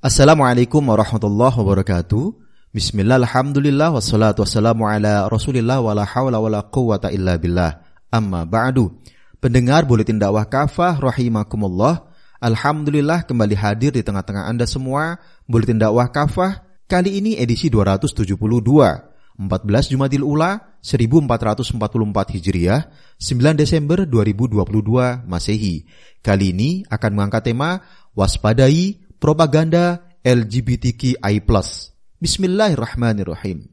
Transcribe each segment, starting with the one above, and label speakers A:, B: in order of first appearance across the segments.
A: Assalamualaikum warahmatullahi wabarakatuh. Bismillah, alhamdulillah, wassalatu wassalamu ala rasulillah wa la hawla wa la quwata illa billah. Amma ba'du. Pendengar Buletin Dakwah Kafah rahimakumullah. Alhamdulillah kembali hadir di tengah-tengah Anda semua. Buletin Dakwah Kafah kali ini edisi 272. 14 Jumadil Ula 1444 Hijriah 9 Desember 2022 Masehi. Kali ini akan mengangkat tema waspadai propaganda LGBTQI+. Bismillahirrahmanirrahim.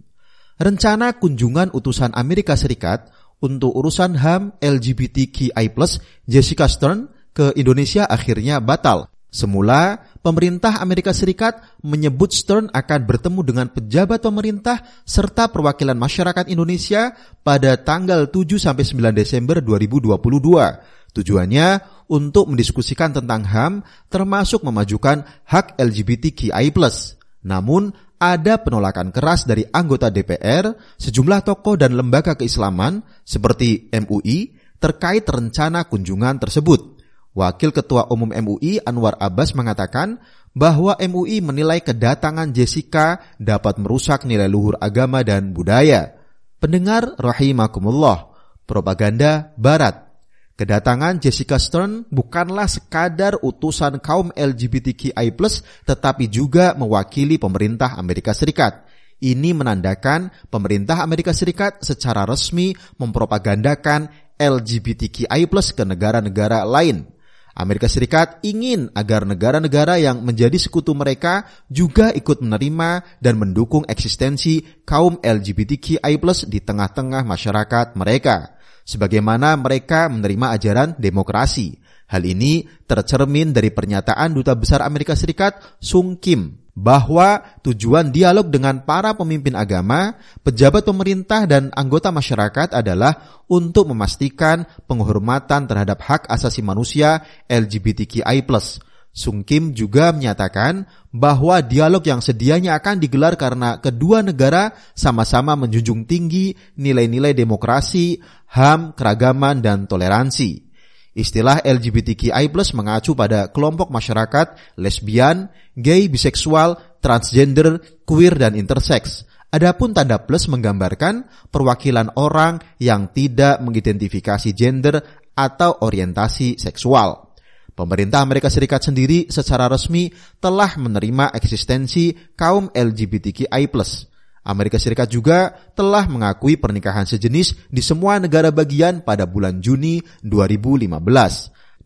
A: Rencana kunjungan utusan Amerika Serikat untuk urusan HAM LGBTQI+, Jessica Stern ke Indonesia akhirnya batal. Semula, pemerintah Amerika Serikat menyebut Stern akan bertemu dengan pejabat pemerintah serta perwakilan masyarakat Indonesia pada tanggal 7 sampai 9 Desember 2022. Tujuannya untuk mendiskusikan tentang HAM termasuk memajukan hak LGBTQI+. Namun, ada penolakan keras dari anggota DPR, sejumlah tokoh dan lembaga keislaman seperti MUI terkait rencana kunjungan tersebut. Wakil Ketua Umum MUI Anwar Abbas mengatakan bahwa MUI menilai kedatangan Jessica dapat merusak nilai luhur agama dan budaya. Pendengar rahimakumullah, propaganda barat Kedatangan Jessica Stern bukanlah sekadar utusan kaum LGBTQI+, tetapi juga mewakili pemerintah Amerika Serikat. Ini menandakan pemerintah Amerika Serikat secara resmi mempropagandakan LGBTQI+ ke negara-negara lain. Amerika Serikat ingin agar negara-negara yang menjadi sekutu mereka juga ikut menerima dan mendukung eksistensi kaum LGBTQI+ di tengah-tengah masyarakat mereka sebagaimana mereka menerima ajaran demokrasi. Hal ini tercermin dari pernyataan Duta Besar Amerika Serikat Sung Kim bahwa tujuan dialog dengan para pemimpin agama, pejabat pemerintah dan anggota masyarakat adalah untuk memastikan penghormatan terhadap hak asasi manusia LGBTQI+, Sung Kim juga menyatakan bahwa dialog yang sedianya akan digelar karena kedua negara sama-sama menjunjung tinggi nilai-nilai demokrasi, HAM, keragaman, dan toleransi. Istilah LGBTQI+ mengacu pada kelompok masyarakat lesbian, gay, biseksual, transgender, queer, dan intersex. Adapun tanda plus menggambarkan perwakilan orang yang tidak mengidentifikasi gender atau orientasi seksual. Pemerintah Amerika Serikat sendiri secara resmi telah menerima eksistensi kaum LGBTQI+. Amerika Serikat juga telah mengakui pernikahan sejenis di semua negara bagian pada bulan Juni 2015.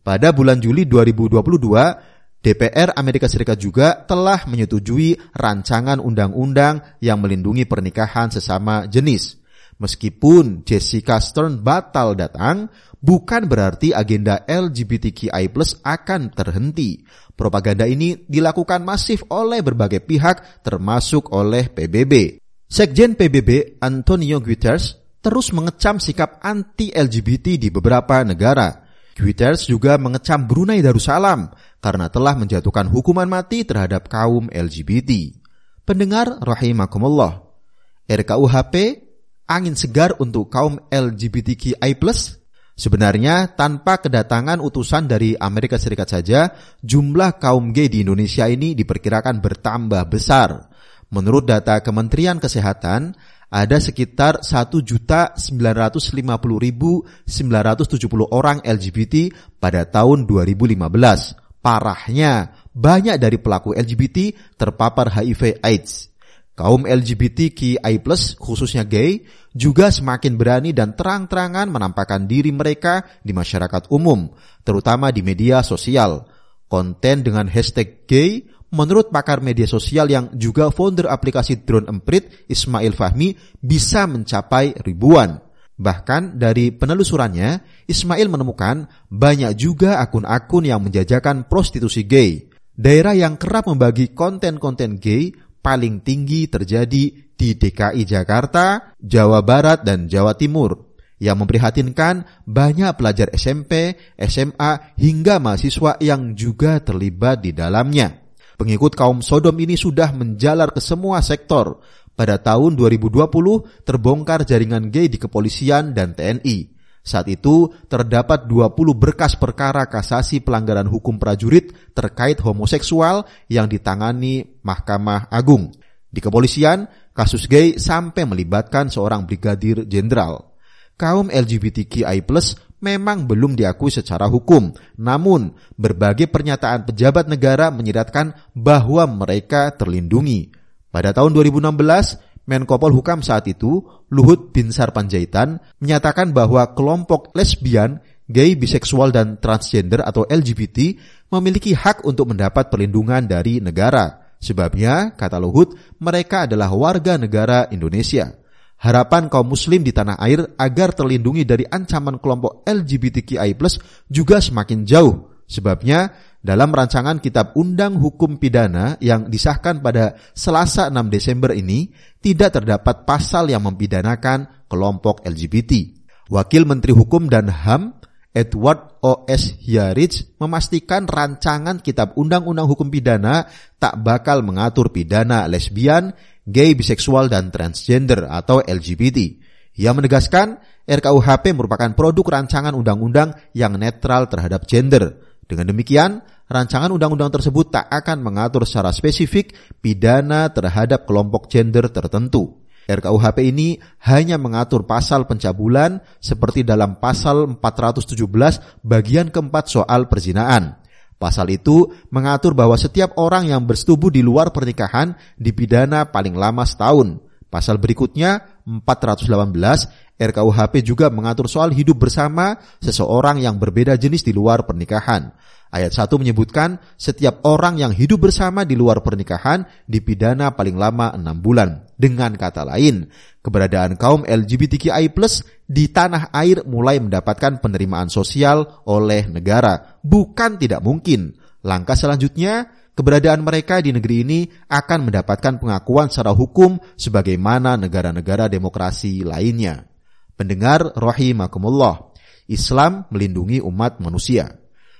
A: Pada bulan Juli 2022, DPR Amerika Serikat juga telah menyetujui rancangan undang-undang yang melindungi pernikahan sesama jenis. Meskipun Jessica Stern batal datang, bukan berarti agenda LGBTQI+ akan terhenti. Propaganda ini dilakukan masif oleh berbagai pihak termasuk oleh PBB. Sekjen PBB Antonio Guterres terus mengecam sikap anti-LGBT di beberapa negara. Guterres juga mengecam Brunei Darussalam karena telah menjatuhkan hukuman mati terhadap kaum LGBT. Pendengar rahimakumullah. RKUHP angin segar untuk kaum LGBTQI+. Sebenarnya tanpa kedatangan utusan dari Amerika Serikat saja, jumlah kaum gay di Indonesia ini diperkirakan bertambah besar. Menurut data Kementerian Kesehatan, ada sekitar 1.950.970 orang LGBT pada tahun 2015. Parahnya, banyak dari pelaku LGBT terpapar HIV AIDS. Kaum LGBTQI+, khususnya gay, juga semakin berani dan terang-terangan menampakkan diri mereka di masyarakat umum, terutama di media sosial. Konten dengan hashtag gay, menurut pakar media sosial yang juga founder aplikasi Drone Emprit, Ismail Fahmi, bisa mencapai ribuan. Bahkan dari penelusurannya, Ismail menemukan banyak juga akun-akun yang menjajakan prostitusi gay. Daerah yang kerap membagi konten-konten gay paling tinggi terjadi di DKI Jakarta, Jawa Barat, dan Jawa Timur. Yang memprihatinkan banyak pelajar SMP, SMA, hingga mahasiswa yang juga terlibat di dalamnya. Pengikut kaum Sodom ini sudah menjalar ke semua sektor. Pada tahun 2020 terbongkar jaringan gay di kepolisian dan TNI. Saat itu terdapat 20 berkas perkara kasasi pelanggaran hukum prajurit terkait homoseksual yang ditangani Mahkamah Agung. Di kepolisian, kasus gay sampai melibatkan seorang brigadir jenderal. Kaum LGBTQI+ memang belum diakui secara hukum, namun berbagai pernyataan pejabat negara menyiratkan bahwa mereka terlindungi. Pada tahun 2016, Menko Polhukam saat itu, Luhut Binsar Panjaitan, menyatakan bahwa kelompok lesbian, gay, biseksual, dan transgender atau LGBT memiliki hak untuk mendapat perlindungan dari negara. Sebabnya, kata Luhut, mereka adalah warga negara Indonesia. Harapan kaum muslim di tanah air agar terlindungi dari ancaman kelompok LGBTQI+, juga semakin jauh. Sebabnya, dalam rancangan Kitab Undang Hukum Pidana yang disahkan pada Selasa 6 Desember ini tidak terdapat pasal yang mempidanakan kelompok LGBT. Wakil Menteri Hukum dan HAM Edward O.S. Yarich memastikan rancangan Kitab Undang-Undang Hukum Pidana tak bakal mengatur pidana lesbian, gay, biseksual, dan transgender atau LGBT. Ia menegaskan RKUHP merupakan produk rancangan undang-undang yang netral terhadap gender dengan demikian, rancangan undang-undang tersebut tak akan mengatur secara spesifik pidana terhadap kelompok gender tertentu. RKUHP ini hanya mengatur pasal pencabulan seperti dalam pasal 417 bagian keempat soal perzinaan. Pasal itu mengatur bahwa setiap orang yang bersetubuh di luar pernikahan dipidana paling lama setahun. Pasal berikutnya 418 RKUHP juga mengatur soal hidup bersama seseorang yang berbeda jenis di luar pernikahan. Ayat 1 menyebutkan setiap orang yang hidup bersama di luar pernikahan dipidana paling lama 6 bulan. Dengan kata lain, keberadaan kaum LGBTQI+ di tanah air mulai mendapatkan penerimaan sosial oleh negara. Bukan tidak mungkin. Langkah selanjutnya keberadaan mereka di negeri ini akan mendapatkan pengakuan secara hukum sebagaimana negara-negara demokrasi lainnya. Pendengar rahimakumullah, Islam melindungi umat manusia.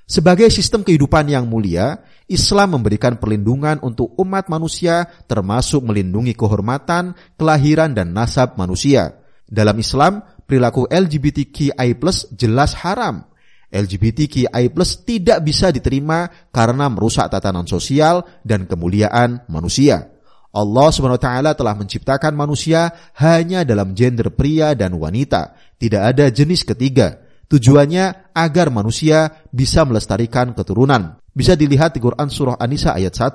A: Sebagai sistem kehidupan yang mulia, Islam memberikan perlindungan untuk umat manusia termasuk melindungi kehormatan, kelahiran, dan nasab manusia. Dalam Islam, perilaku LGBTQI+ jelas haram LGBTQI+ tidak bisa diterima karena merusak tatanan sosial dan kemuliaan manusia. Allah SWT telah menciptakan manusia hanya dalam gender pria dan wanita, tidak ada jenis ketiga. Tujuannya agar manusia bisa melestarikan keturunan. Bisa dilihat di Quran Surah An-Nisa ayat 1.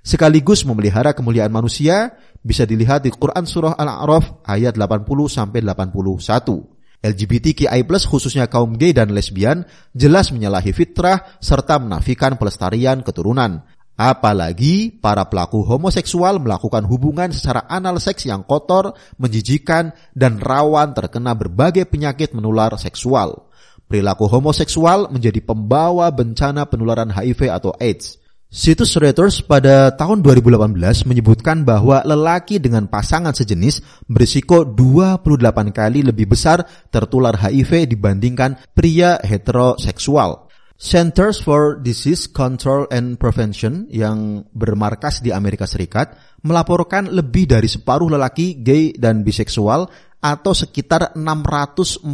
A: Sekaligus memelihara kemuliaan manusia, bisa dilihat di Quran Surah Al-A'raf ayat 80 sampai 81. LGBTQI+ khususnya kaum gay dan lesbian jelas menyalahi fitrah serta menafikan pelestarian keturunan. Apalagi para pelaku homoseksual melakukan hubungan secara anal seks yang kotor, menjijikan, dan rawan terkena berbagai penyakit menular seksual. Perilaku homoseksual menjadi pembawa bencana penularan HIV atau AIDS. Situs Reuters pada tahun 2018 menyebutkan bahwa lelaki dengan pasangan sejenis berisiko 28 kali lebih besar tertular HIV dibandingkan pria heteroseksual. Centers for Disease Control and Prevention yang bermarkas di Amerika Serikat melaporkan lebih dari separuh lelaki gay dan biseksual atau sekitar 648.500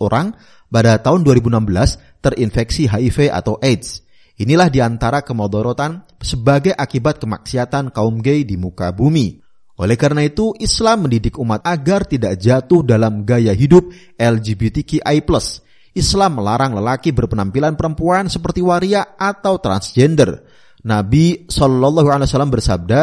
A: orang pada tahun 2016 terinfeksi HIV atau AIDS. Inilah di antara kemodorotan sebagai akibat kemaksiatan kaum gay di muka bumi. Oleh karena itu, Islam mendidik umat agar tidak jatuh dalam gaya hidup LGBTQI+. Islam melarang lelaki berpenampilan perempuan seperti waria atau transgender. Nabi Shallallahu Alaihi Wasallam bersabda,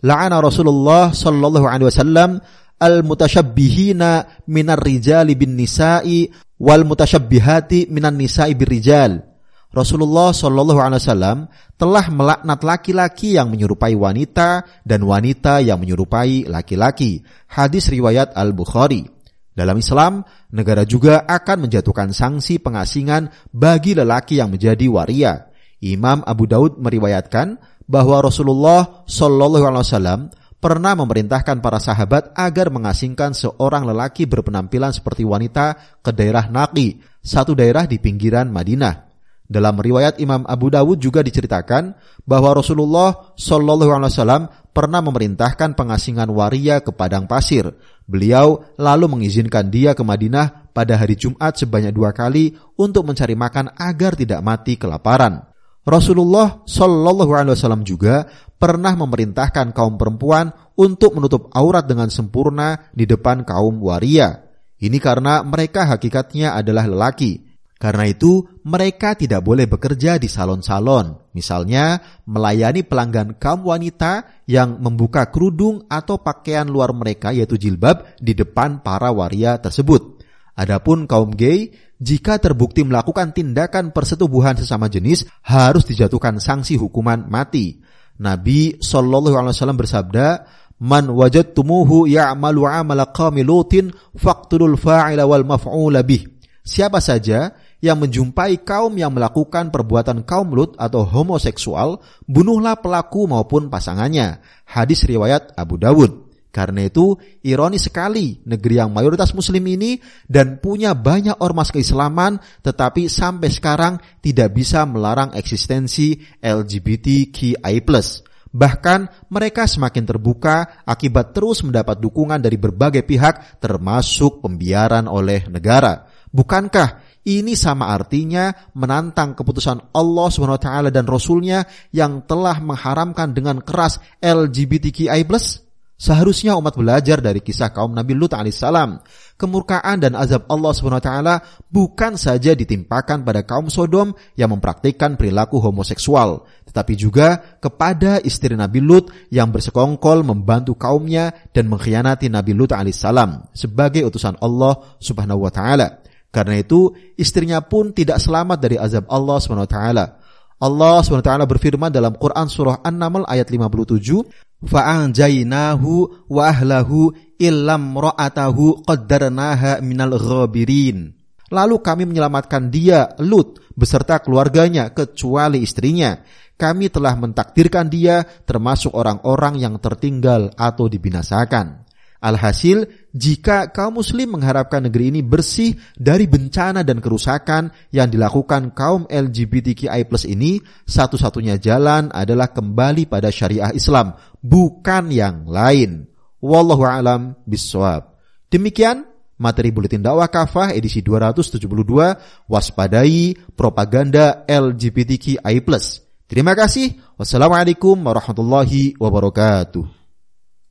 A: "La'ana Rasulullah Shallallahu Alaihi Wasallam al-mutasyabbihina minar rijali bin nisa'i wal mutasyabbihati minan nisa'i bir rijal." Rasulullah Shallallahu Alaihi Wasallam telah melaknat laki-laki yang menyerupai wanita dan wanita yang menyerupai laki-laki. Hadis riwayat Al Bukhari. Dalam Islam, negara juga akan menjatuhkan sanksi pengasingan bagi lelaki yang menjadi waria. Imam Abu Daud meriwayatkan bahwa Rasulullah Shallallahu Alaihi Wasallam pernah memerintahkan para sahabat agar mengasingkan seorang lelaki berpenampilan seperti wanita ke daerah Naqi, satu daerah di pinggiran Madinah. Dalam riwayat Imam Abu Dawud juga diceritakan bahwa Rasulullah Shallallahu Alaihi Wasallam pernah memerintahkan pengasingan waria ke padang pasir. Beliau lalu mengizinkan dia ke Madinah pada hari Jumat sebanyak dua kali untuk mencari makan agar tidak mati kelaparan. Rasulullah Shallallahu Alaihi Wasallam juga pernah memerintahkan kaum perempuan untuk menutup aurat dengan sempurna di depan kaum waria. Ini karena mereka hakikatnya adalah lelaki karena itu, mereka tidak boleh bekerja di salon-salon, misalnya melayani pelanggan kaum wanita yang membuka kerudung atau pakaian luar mereka yaitu jilbab di depan para waria tersebut. Adapun kaum gay, jika terbukti melakukan tindakan persetubuhan sesama jenis, harus dijatuhkan sanksi hukuman mati. Nabi Shallallahu Alaihi Wasallam bersabda, Man wajadtumuhu ya'malu amala qawmi lutin faqtulul fa'ila wal maf'ula bih. Siapa saja yang menjumpai kaum yang melakukan perbuatan kaum Lut atau homoseksual, bunuhlah pelaku maupun pasangannya. Hadis riwayat Abu Dawud. Karena itu, ironi sekali negeri yang mayoritas muslim ini dan punya banyak ormas keislaman, tetapi sampai sekarang tidak bisa melarang eksistensi LGBTQI+. Bahkan mereka semakin terbuka akibat terus mendapat dukungan dari berbagai pihak termasuk pembiaran oleh negara. Bukankah ini sama artinya menantang keputusan Allah SWT dan Rasulnya yang telah mengharamkan dengan keras LGBTQI+. Seharusnya umat belajar dari kisah kaum Nabi Lut alaihissalam. Kemurkaan dan azab Allah SWT bukan saja ditimpakan pada kaum Sodom yang mempraktikkan perilaku homoseksual, tetapi juga kepada istri Nabi Lut yang bersekongkol membantu kaumnya dan mengkhianati Nabi Lut alaihissalam sebagai utusan Allah Subhanahu wa taala. Karena itu istrinya pun tidak selamat dari azab Allah SWT. Allah SWT berfirman dalam Quran surah An-Naml ayat 57, "Fa'anjainahu wa ahlahu illam ra'atahu qaddarnaha minal ghabirin." Lalu kami menyelamatkan dia, Lut, beserta keluarganya, kecuali istrinya. Kami telah mentakdirkan dia termasuk orang-orang yang tertinggal atau dibinasakan. Alhasil, jika kaum muslim mengharapkan negeri ini bersih dari bencana dan kerusakan yang dilakukan kaum LGBTQI ini, satu-satunya jalan adalah kembali pada syariah Islam, bukan yang lain. Wallahu alam biswab. Demikian materi buletin dakwah kafah edisi 272 waspadai propaganda LGBTQI+. Terima kasih. Wassalamualaikum warahmatullahi wabarakatuh.